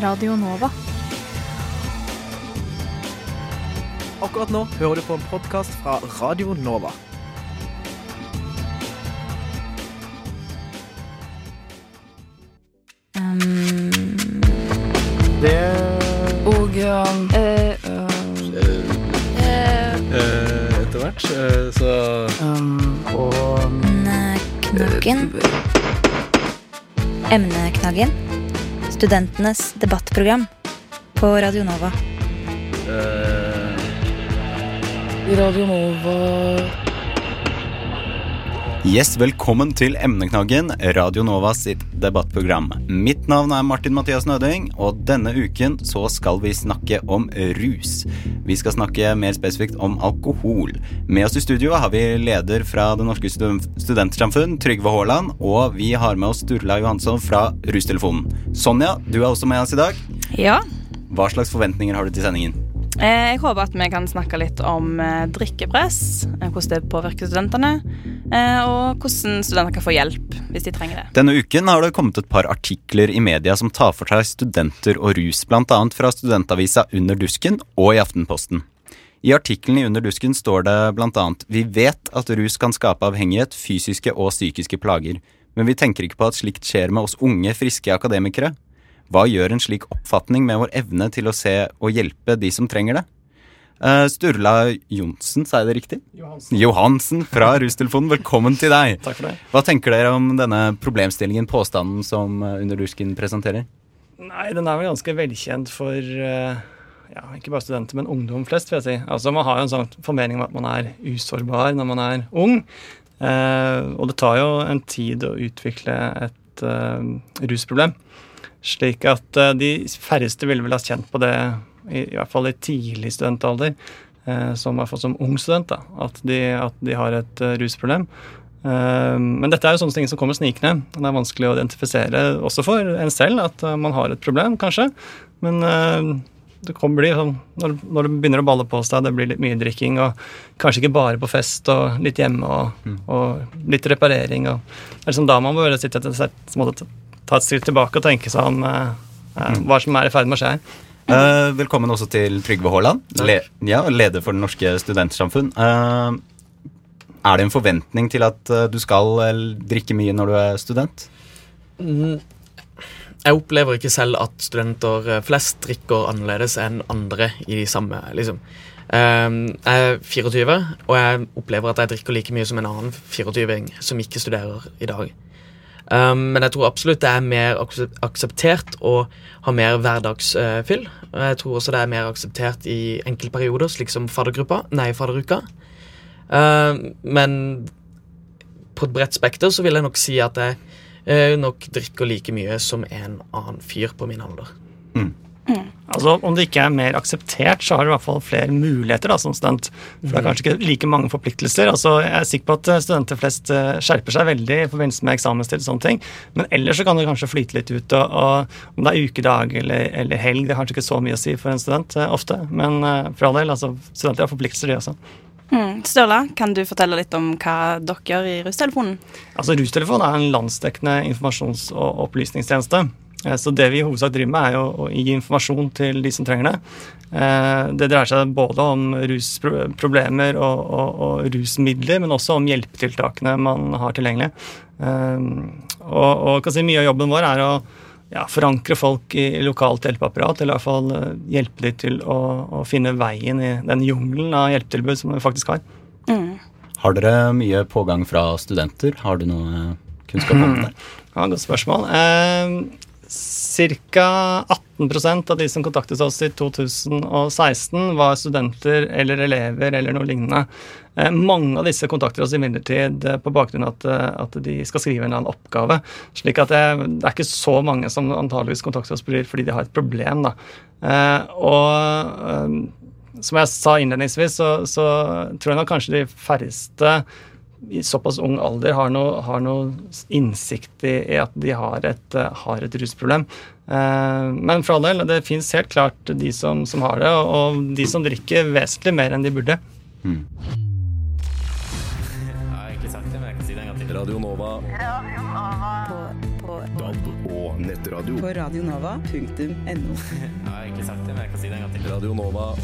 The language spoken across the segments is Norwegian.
Radio Nova. Akkurat nå hører du på en podkast fra Radio Nova. Um, Det og um, eh, Etter hvert, så um, Og. Emneknaggen. Studentenes debattprogram på Radio Nova. Uh, Radio Nova Yes, velkommen til Emneknaggen, Radio Nova sitt debattprogram. Mitt navn er Martin Mathias Nøding, og denne uken så skal vi snakke om rus. Vi skal snakke mer spesifikt om alkohol. Med oss i studio har vi leder fra Det norske Stud- studentsamfunn, Trygve Haaland, og vi har med oss Sturla Johansson fra Rustelefonen. Sonja, du er også med oss i dag. Ja. Hva slags forventninger har du til sendingen? Eh, jeg håper at vi kan snakke litt om eh, drikkepress, eh, hvordan det påvirker studentene, og hvordan studenter kan få hjelp hvis de trenger det. Denne uken har det kommet et par artikler i media som tar for seg studenter og rus, annet fra studentavisa Under dusken og i Aftenposten. I artikkelen i Under dusken står det annet Vi vet at rus kan skape avhengighet, fysiske og psykiske plager, men vi tenker ikke på at slikt skjer med oss unge, friske akademikere. Hva gjør en slik oppfatning med vår evne til å se og hjelpe de som trenger det? Eh, Sturla Johnsen, sa jeg det riktig? Johansen. Johansen fra Rustelefonen, velkommen til deg. Takk for det. Hva tenker dere om denne problemstillingen, påstanden som Underdusken Under dusken presenterer? Nei, den er vel ganske velkjent for uh, ja, ikke bare studenter, men ungdom flest, vil jeg si. Altså, Man har jo en sånn formening om at man er usårbar når man er ung. Uh, og det tar jo en tid å utvikle et eh, rusproblem. Slik at eh, de færreste ville vel ha kjent på det, i, i hvert fall i tidlig studentalder, eh, som, i hvert fall som ung student, da, at de, at de har et eh, rusproblem. Eh, men dette er jo sånne ting som kommer snikende. Det er vanskelig å identifisere også for en selv at man har et problem, kanskje. Men det kommer bli sånn når, det begynner å balle på seg, det blir litt mye drikking, og kanskje ikke bare på fest, og litt hjemme, og, og litt reparering, og det er liksom da man sitte et, et, måte, ta et skritt tilbake og tenke seg om eh, hva som er i ferd med å skje her. Eh, velkommen også til Trygve Haaland, le ja, leder for Det norske studentsamfunn. Uh, er det en forventning til at uh, du skal drikke mye når du er student? Mm, Jeg opplever ikke selv at studenter flest drikker annerledes enn andre i de samme liksom. Jeg er 24, og jeg opplever at jeg drikker like mye som en annen 24-ing som ikke studerer i dag. Um, men jeg tror absolutt det er mer akseptert å ha mer hverdagsfyll. Og jeg tror også det er mer akseptert i enkeltperioder, slik som faddergruppa, nei, fadderuka. Uh, men på et bredt spekter så vil jeg nok si at jeg uh, nok drikker like mye som en annen fyr på min alder. Altså, Om det ikke er mer akseptert, så har du i hvert fall flere muligheter da, som student. For det er kanskje ikke like mange forpliktelser. Altså, Jeg er sikker på at eh, studenter flest eh, skjerper seg veldig i forbindelse med eksamenstid. og sånne ting, Men ellers så kan det kanskje flyte litt ut. Og, og Om det er ukedag eller, eller helg, det har kanskje ikke så mye å si for en student eh, ofte. Men for all del, altså, studenter har forpliktelser, de også. Mm. Sturla, kan du fortelle litt om hva dere gjør i Rustelefonen? Altså Rustelefonen er en landsdekkende informasjons- og opplysningstjeneste. Eh, Så det vi i hovedsak driver med, er å gi informasjon til de som trenger det. Eh, Det dreier seg både om rusproblemer og, og, og rusmidler, men også om hjelpetiltakene man har tilgjengelig. Eh, Og, og si mye av jobben vår er å ja, forankre folk i lokalt hjelpeapparat, eller i hvert fall hjelpe dem til å, å finne veien i den jungelen av hjelpetilbud som vi faktisk har. Mm. Har dere mye pågang fra studenter? Har du noe kunnskap om det? Ja, Godt spørsmål. Eh, Ca. 18% av de som kontaktet oss i 2016, var studenter eller elever eller noe lignende. Eh, mange av disse kontakter oss imidlertid eh, på bakgrunn av eh, at de skal skrive en eller annen oppgave. slik at det, det er ikke så mange som antageligvis kontakter oss fordi de har et problem. da. Og som jeg sa innledningsvis, så, så tror jeg nok kanskje de færreste i såpass ung alder har noe, har noe innsikt i, i at de har et, eh, har et rusproblem. Eh, men for all del, det fins helt klart de som, som har det, og, de som drikker vesentlig mer enn de burde. ikke sagt det, men jeg kan si det en gang til. Radio Nova. På, på, DAB og nettradio. på radionova.no. Jeg har egentlig sagt det, men jeg kan si det en gang til. Radio Nova.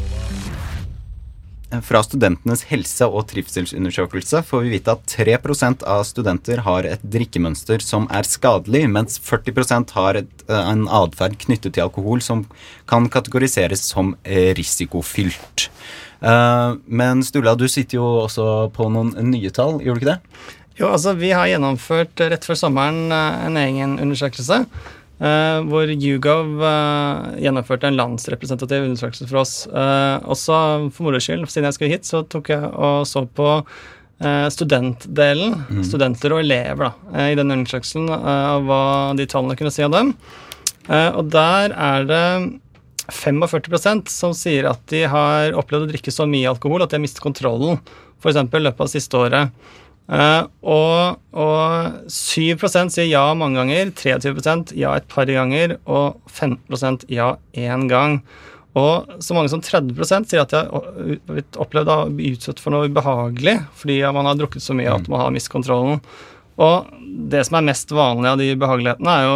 Fra Studentenes helse- og trivselsundersøkelse får vi vite at 3% av studenter har et drikkemønster som er skadelig, mens 40% har et, eh, en atferd knyttet til alkohol som kan kategoriseres som eh, risikofylt. Eh, Men Stula, du sitter jo også på noen nye tall, gjør du ikke det? Jo, altså Vi har gjennomført rett før sommeren en egen undersøkelse. Eh, hvor YouGov uh, gjennomførte en landsrepresentativ undersøkelse for oss. Uh, også for moro skyld, siden jeg skulle hit, så tok jeg og så på studentdelen. Studenter og elever da, i den undersøkelsen, og hva de tallene kunne si av dem. Og der er det 45% som sier at de har opplevd å drikke så mye alkohol at de har mistet kontrollen. F.eks. i løpet av siste året. Eh, og, og 7% sier ja mange ganger, 23% ja et par ganger og 15% ja én gang. Og så mange som 30 sier at de har blitt opplevd å bli utsatt for noe ubehagelig fordi man har drukket så mye at man har miskontrollen. kontrollen. Og det som er mest vanlig av de ubehagelighetene, er jo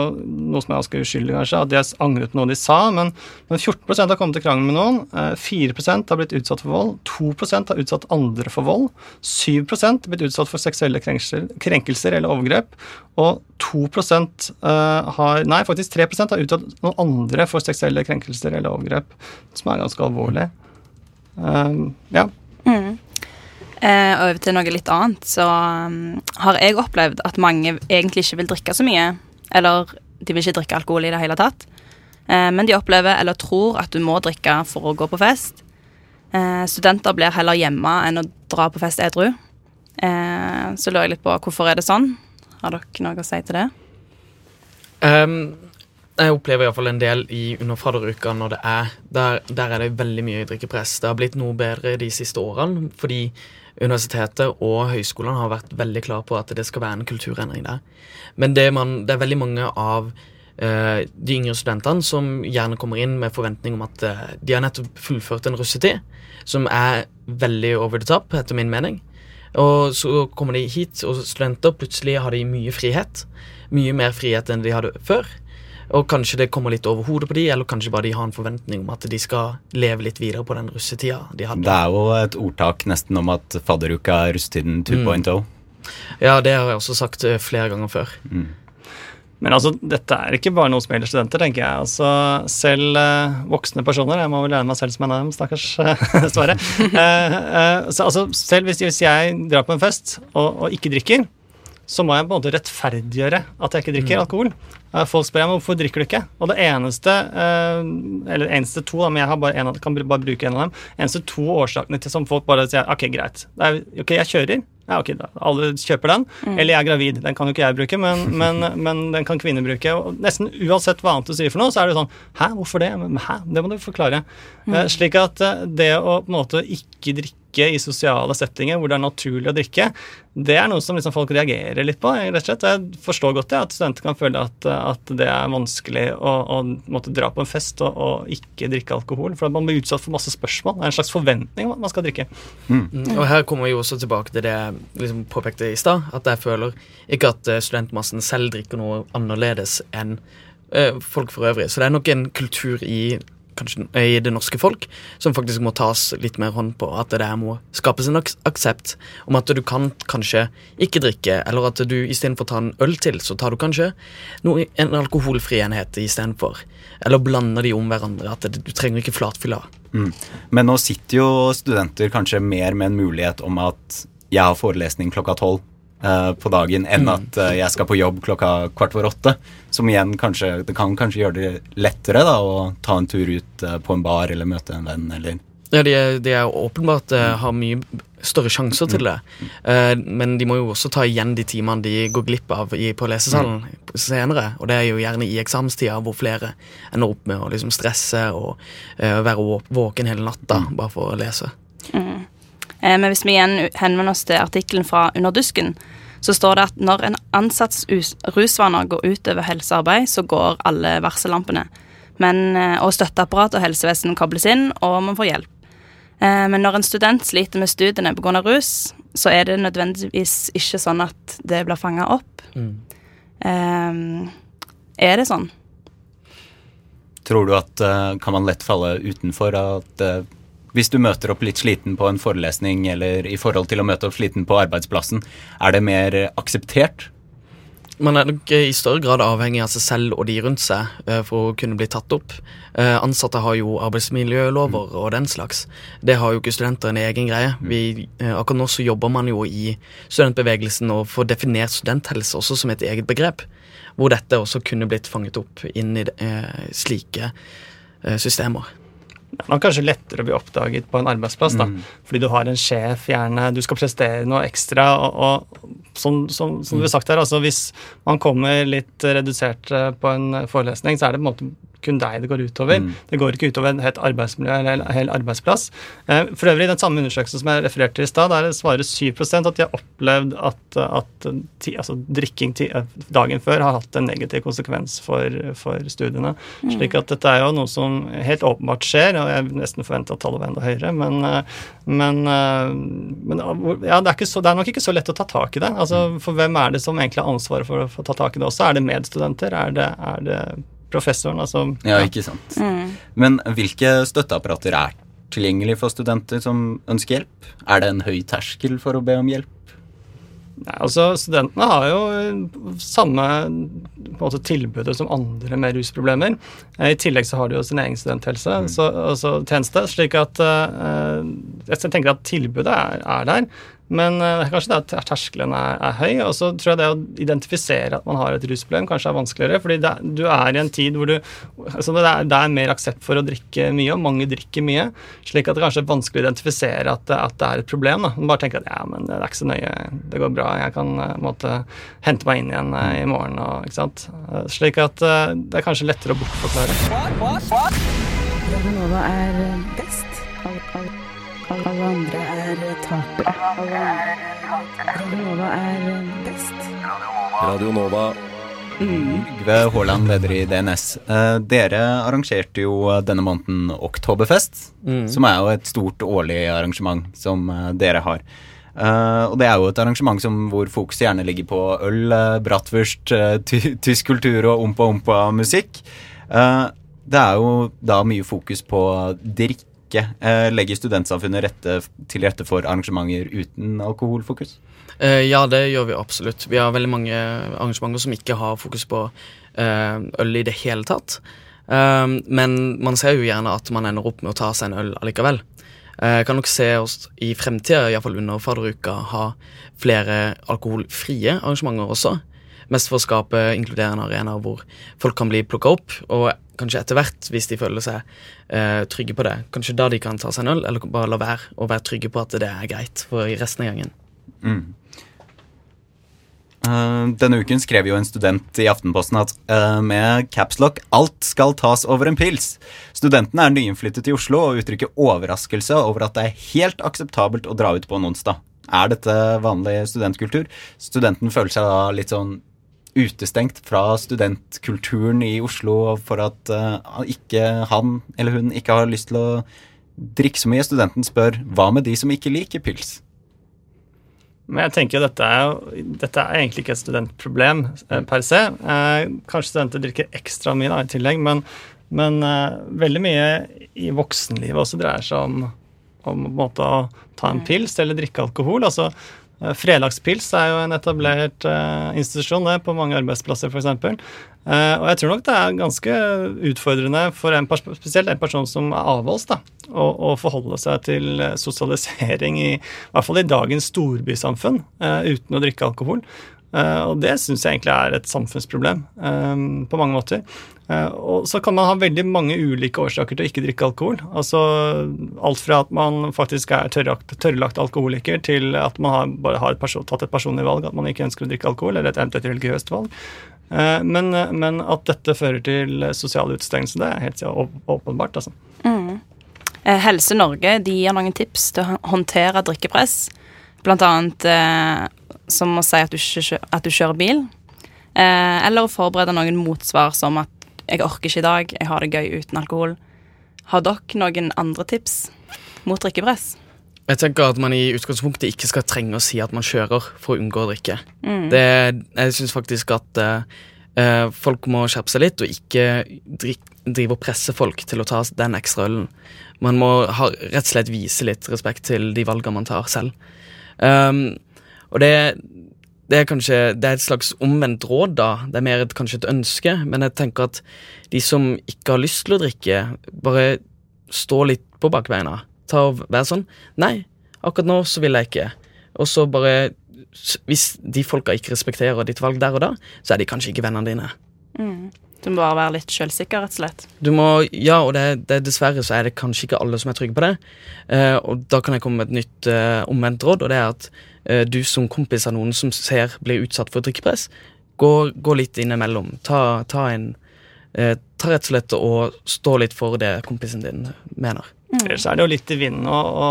noe som er ganske uskyldig, kanskje, at de har angret noe de sa, men, men 14 har kommet til krangel med noen, eh, 4% har blitt utsatt for vold, 2% har utsatt andre for vold, 7% har blitt utsatt for seksuelle krenkelser, krenkelser eller overgrep, og 2 eh, har Nei, faktisk 3% har utsatt noen andre for seksuelle krenkelser eller overgrep, som er ganske alvorlig. Um, ja. Mm. Eh, over til noe litt annet, så um, har jeg opplevd at mange egentlig ikke vil drikke så mye. Eller de vil ikke drikke alkohol i det hele tatt. Eh, men de opplever eller tror at du må drikke for å gå på fest. Eh, studenter blir heller hjemme enn å dra på fest edru. Eh, så lurer jeg litt på hvorfor er det sånn. Har dere noe å si til det? Ehm, jeg opplever iallfall en del i under fadderuka når det er der, der er det veldig mye drikkepress. Det har blitt noe bedre de siste årene fordi universitetet og høyskolene har vært veldig klare på at det skal være en kulturendring der. Men det, man, det er veldig mange av eh, de yngre studentene som gjerne kommer inn med forventning om at eh, de har nettopp fullført en russetid, som er veldig over the top, etter min mening. Og så kommer de hit, og studenter plutselig har de mye frihet. Mye mer frihet enn de hadde før. Og kanskje det kommer litt over hodet på de, eller kanskje bare de har en forventning om at de skal leve litt videre på den russetida de hadde. Det er jo et ordtak nesten om at fadderuka er russetiden 2.0. Ja, det har jeg også sagt eh, flere ganger før. Men altså, dette er ikke bare noe som gjelder studenter, tenker jeg. Altså, selv eh, voksne personer, jeg må vel regne meg selv som en av dem, stakkars eh, Sverre. Eh, eh, altså, selv hvis, hvis jeg drar på en fest og, og ikke drikker, så må jeg på en måte rettferdiggjøre at jeg ikke drikker alkohol. Eh, Folk spør meg hvorfor drikker du ikke, og det eneste eh, eller eneste to, men jeg har bare en kan bare bruke en av dem, eneste to årsakene til som folk bare sier ok, greit, det er, ok, jeg kjører, ja, ok, da, alle kjøper den, eller jeg er gravid, den kan jo ikke jeg bruke, men, men, men den kan kvinner bruke, og nesten uansett hva annet du sier for noe, så er det sånn, hæ, hvorfor det? Men, hæ, det må du forklare. Mm. slik at eh, det å på en måte ikke drikke i sosiale settinger hvor det er naturlig å drikke, det er noe som liksom folk reagerer litt på. rett og slett. Jeg forstår godt det, at studenter kan føle at, at det er vanskelig å, å måtte dra på en fest og, og ikke drikke alkohol. For at man blir utsatt for masse spørsmål. Det er en slags forventning om at man skal drikke. Mm, Og her kommer vi også tilbake til det jeg liksom påpekte i stad, at jeg føler ikke at eh, studentmassen selv drikker noe annerledes enn eh, folk for øvrig. Så det er nok en kultur i kanskje i det norske folk som faktisk må tas litt mer hånd på. At det der må skapes en aks- aksept om at du kan kanskje ikke drikke, eller at du istedenfor å ta en øl til, så tar du kanskje noe, en alkoholfri enhet istedenfor. Eller blander de om hverandre. At det, du trenger ikke flatfylla. Mm. Men nå sitter jo studenter kanskje mer med en mulighet om at jeg har forelesning klokka tolv eh, på dagen, enn Mm. at uh, jeg skal på jobb klokka kvart over åtte. Som igjen kanskje Det kan kanskje gjøre det lettere da å ta en tur ut uh, på en bar eller møte en venn eller Ja, de er, de er åpenbart eh, har mye større sjanser til det. Uh, men de må jo også ta igjen de timene de går glipp av i, på lesesalen senere. Og det er jo gjerne i eksamenstida hvor flere ender opp med å liksom stresse og uh, være våken hele natta bare for å lese. Mm. Eh, men hvis vi igjen henvender oss til artikkelen fra Under dusken, så står det at når en ansatts rusvaner går utover helsearbeid, så går alle varsellampene. Men, eh, og støtteapparat og helsevesen kobles inn, og man får hjelp. Eh, men når en student sliter med studiene pga. rus, så er det nødvendigvis ikke sånn at det blir fanga opp. Mm. Er det sånn? Tror du at kan man lett falle utenfor at hvis du møter opp litt sliten på en forelesning eller i forhold til å møte opp sliten på arbeidsplassen, er det mer eh, akseptert? Man er nok eh, i større grad avhengig av seg selv og de rundt seg eh, for å kunne bli tatt opp. Ansatte har jo arbeidsmiljølover og den slags. Det har jo ikke studenter en egen greie. Vi, eh, akkurat nå så jobber man jo i studentbevegelsen og får definert studenthelse også som et eget begrep. Hvor dette også kunne blitt fanget opp inn i slike systemer. Det er nok kanskje lettere å bli oppdaget på en arbeidsplass, da. Fordi du har en sjef, gjerne, du skal prestere noe ekstra. Og, og som, som, som det har sagt her, altså hvis man kommer litt redusert eh, på en forelesning, så er det på en måte kun deg det går utover. Mm. Det går ikke utover en helt arbeidsmiljø eller en hel arbeidsplass. Eh, For øvrig, i den samme undersøkelsen som jeg refererte til i stad, der svarer 7 at de har opplevd at, at ti, altså, drikking ti, eh, dagen før har hatt en negativ konsekvens for, for studiene. Slik at dette er jo noe som helt åpenbart skjer, og jeg nesten forventer at tallet var enda høyere. Men, eh, men, men ja, det, er ikke så, det er nok ikke så lett å ta tak i det. Altså, for hvem er det som egentlig har ansvaret for å få ta tak i det også? Er det medstudenter? Er det, er det professoren? Altså, Ja, ikke sant. Men hvilke støtteapparater er tilgjengelig for studenter som ønsker hjelp? Er det en høy terskel for å be om hjelp? Nei, altså Studentene har jo eh, samme på en måte, tilbudet som andre med rusproblemer. Eh, I tillegg så har de jo sin egen studenthelse, så, altså tjeneste. slik at uh, jeg tenker at tilbudet er, er der. Men uh, kanskje det at terskelen er, er høy. Og så tror jeg det å identifisere at man har et rusproblem, kanskje er vanskeligere. fordi det, du er i en tid hvor du altså det, er, det er mer aksept for å drikke mye, og mange drikker mye. Slik at det kanskje er vanskelig å identifisere at at det er et problem. da. Bare tenker at ja, men det er ikke så nøye, det går bra, jeg kan eh, på hente meg inn igjen eh, i morgen. Og, ikke sant? Slik at uh, det er kanskje lettere å bortforklare. Nova er best. Alle, alle, alle andre er tapere. Radio Nova er best. Radio Nova. Yngve Haaland, leder i DNS. Eh, dere arrangerte jo denne måneden Oktoberfest, som er jo et stort årlig arrangement som eh, dere har. Eh, og det er jo et arrangement som, hvor fokuset gjerne ligger på øl, uh, bratwurst, eh, ty tysk kultur og ompa-ompa-musikk. Eh, det er jo da mye fokus på drikke. Eh, legger studentsamfunnet rette, til rette for arrangementer uten alkoholfokus? Eh, ja, det gjør vi absolutt. Vi har veldig mange arrangementer som ikke har fokus på eh, øl i det hele tatt. Men man ser jo gjerne at man ender opp med å ta seg en øl allikevel. Eh, kan nok se oss i fremtida, iallfall under fadderuka, ha flere alkoholfrie arrangementer også. Mest for å skape inkluderende arenaer hvor folk kan bli plukka opp. Og kanskje etter hvert, hvis de føler seg uh, trygge på det, kanskje da de kan ta seg en øl, eller bare la være og være trygge på at det er greit for resten av gangen. Mm. Eh, denne uken skrev jo en student i Aftenposten at eh, med capslock 'alt skal tas over en pils'. Studentene er nyinnflyttet til Oslo og uttrykker overraskelse over at det er helt akseptabelt å dra ut på en onsdag. Er dette vanlig studentkultur? Studenten føler seg da litt sånn utestengt fra studentkulturen i Oslo for at uh, ikke han eller hun ikke har lyst til å drikke så mye. Studenten spør hva med de som ikke liker pils? Men jeg tenker jo dette er, dette er egentlig ikke et studentproblem eh, per se. Eh, kanskje studenter drikker ekstra mye da, i tillegg, men, men eh, veldig mye i voksenlivet også dreier seg om, om en måte å ta en pils eller drikke alkohol. altså Fredagspils er jo en etablert uh, institusjon det, på mange arbeidsplasser f.eks. Uh, og jeg tror nok det er ganske utfordrende for en spesielt en person som er avholds, da, å, å forholde seg til eh, sosialisering i, i hvert fall i dagens storbysamfunn uh, uten å drikke alkohol. Eh, og det syns jeg egentlig er et samfunnsproblem eh, på mange måter. Eh, og så kan man ha veldig mange ulike årsaker til å ikke drikke alkohol. Altså alt fra at man faktisk er tørrlagt, tørrlagt alkoholiker, til at man har, bare har et person, tatt et personlig valg, at man ikke ønsker å drikke alkohol, eller et eventuelt religiøst valg. Men, men at dette fører til sosial utestengelse, det er helt åp- åpenbart. altså. Mm. Helse Norge de gir noen tips til å håndtere drikkepress. Blant annet som å si at du, at du kjører bil. Eh, eller å forberede noen motsvar som at 'jeg orker ikke i dag, jeg har det gøy uten alkohol'. Har dere noen andre tips? mot drikkepress. Jeg tenker at man i utgangspunktet ikke skal trenge å si at man kjører for å unngå å drikke. Mm. Det, jeg syns faktisk at eh, eh, folk må skjerpe seg litt, og ikke drikke drive og presse folk til å ta den ekstra ølen. Man må ha, rett og slett vise litt respekt til de valgene man tar selv. Um, og det, det er kanskje det er et slags omvendt råd, da. Det er mer et, kanskje et ønske, men jeg tenker at de som ikke har lyst til å drikke, bare stå litt på bakbeina. Ta og være sånn Nei, akkurat nå så vil jeg ikke. Og så bare Hvis de folka ikke respekterer ditt valg der og da, så er de kanskje ikke vennene dine. Mm. Du må bare være litt sjølsikker, rett og slett. Du må, ja, og det, det, dessverre så er det kanskje ikke alle som er trygge på det. Eh, og da kan jeg komme med et nytt eh, omvendt råd, og det er at du som kompis av noen som ser blir utsatt for drikkepress, gå, gå litt innimellom. Ta, ta en eh, Ta rett og slett og stå litt for det kompisen din mener. Ellers er det jo litt i vinden å, å,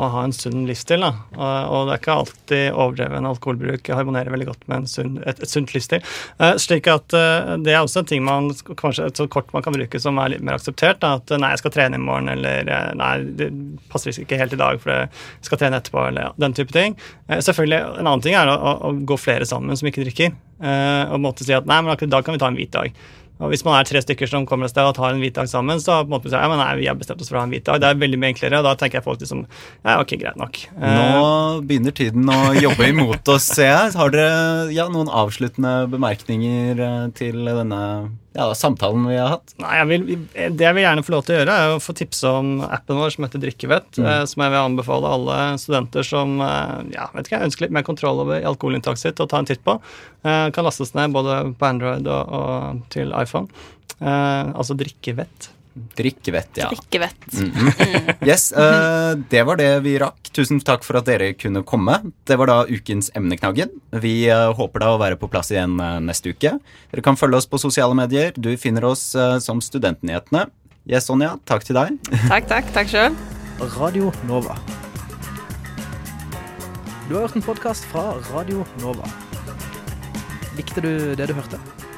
å ha en sunn livsstil. Da. Og, og det er ikke alltid overdreven alkoholbruk harmonerer veldig godt med sunn, et, et sunt livsstil. Eh, slik at eh, Det er også en ting man kanskje et så kort man kan bruke som er litt mer akseptert. Da. At eh, nei, jeg skal trene i morgen, eller eh, nei, det passer ikke helt i dag, for jeg skal trene etterpå, eller ja, den type ting. Eh, selvfølgelig, En annen ting er å, å gå flere sammen som ikke drikker. Eh, og måtte si at nei, men akkurat i dag kan vi ta en hvit dag. Og Hvis man er tre stykker som kommer et sted og tar en hvit dag sammen, så på en måte ja, men nei, vi har bestemt oss for å ha en hvit dag. Det er veldig mye enklere, og da tenker jeg folk liksom ja, ok, greit nok. Eh, Nå begynner tiden å jobbe imot oss, ser jeg. Har dere ja, noen avsluttende bemerkninger eh, til denne ja, samtalen vi har hatt? Nei, jeg vil, Det jeg vil gjerne få lov til å gjøre, er å få tipse om appen vår som heter Drikkevett. Mm. eh, Som jeg vil anbefale alle studenter som eh, ja, vet ikke, ønsker litt mer kontroll over alkoholinntaket sitt, å ta en titt på. Eh, Kan lastes ned både på Android og, og til iPhone. Eh, altså Drikkevett. Drikkevett, ja. Drikkevett. Mhm. Yes, uh, det var det vi rakk. Tusen takk for at dere kunne komme. Det var da ukens emneknaggen. Vi uh, håper da å være på plass igjen uh, neste uke. Dere kan følge oss på sosiale medier. Du finner oss som Studentnyhetene. Yes, Sonja, takk til deg. Takk, takk. Takk sjøl. Radio Nova. Du har hørt en podkast fra Radio Nova. Likte du det du hørte?